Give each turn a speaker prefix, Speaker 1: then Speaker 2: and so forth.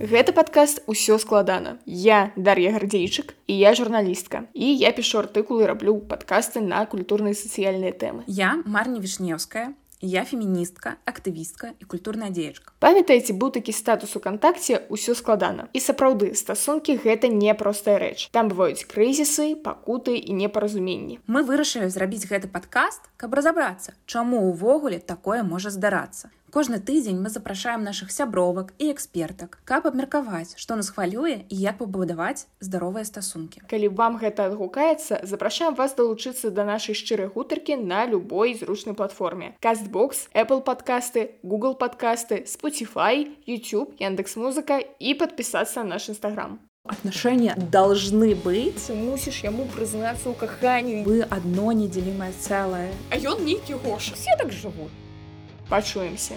Speaker 1: Гэта падкаст усё складана. Я Дар'я Гардзейчык і я журналістка. І я пішу артыкулы раблю падкасты на культурныя сацыяльныя тэмы.
Speaker 2: Я Марня Вішнеўская, я феміністка, актывістка і культурная дзеячка.
Speaker 1: Памятаеце, быў такі статус у кантакце ўсё складана. І сапраўды стасункі гэта непростая рэч. Там бываюць крызісы, пакуты і непаразуменні.
Speaker 2: Мы вырашылі зрабіць гэты падкаст, каб разабрацца, чаму ўвогуле такое можа здарацца. Кожны тыдзень мы запрашаем нашых сябровак і экспертак, каб абмеркаваць, што нас хвалюе і як пабудаваць здаровыя стасункі.
Speaker 1: Калі вам гэта адгукаецца, запрашаем вас далучыцца да нашай шчырай гутаркі на любой зручнай платформе. Кастбокс, Apple падкасты, Google падкасты, Spotify, YouTube, Яндекс музыка і падпісацца на наш нстаграм.
Speaker 2: Отношения должны быть.
Speaker 1: Ты мусіш яму прызнацца ў каханні.
Speaker 2: Вы одно неделимое целое.
Speaker 1: А ён нейкі гош.
Speaker 2: Все так живут.
Speaker 1: Пачуемся.